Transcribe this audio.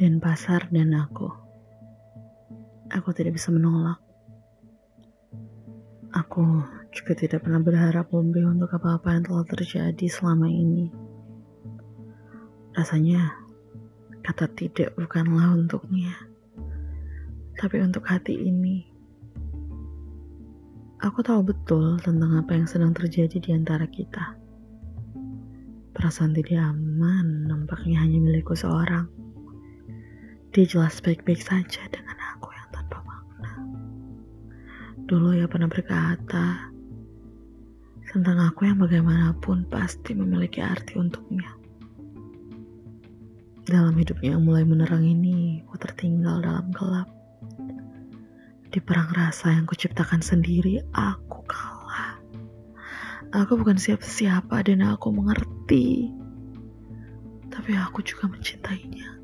Denpasar dan aku. Aku tidak bisa menolak. Aku juga tidak pernah berharap lebih untuk apa-apa yang telah terjadi selama ini. Rasanya kata tidak bukanlah untuknya, tapi untuk hati ini. Aku tahu betul tentang apa yang sedang terjadi di antara kita. Perasaan tidak aman nampaknya hanya milikku seorang. Dia jelas baik-baik saja dengan aku yang tanpa makna. Dulu ia pernah berkata tentang aku yang bagaimanapun pasti memiliki arti untuknya. Dalam hidupnya yang mulai menerang ini, aku tertinggal dalam gelap. Di perang rasa yang kuciptakan sendiri, aku kalah. Aku bukan siapa-siapa dan aku mengerti. Tapi aku juga mencintainya.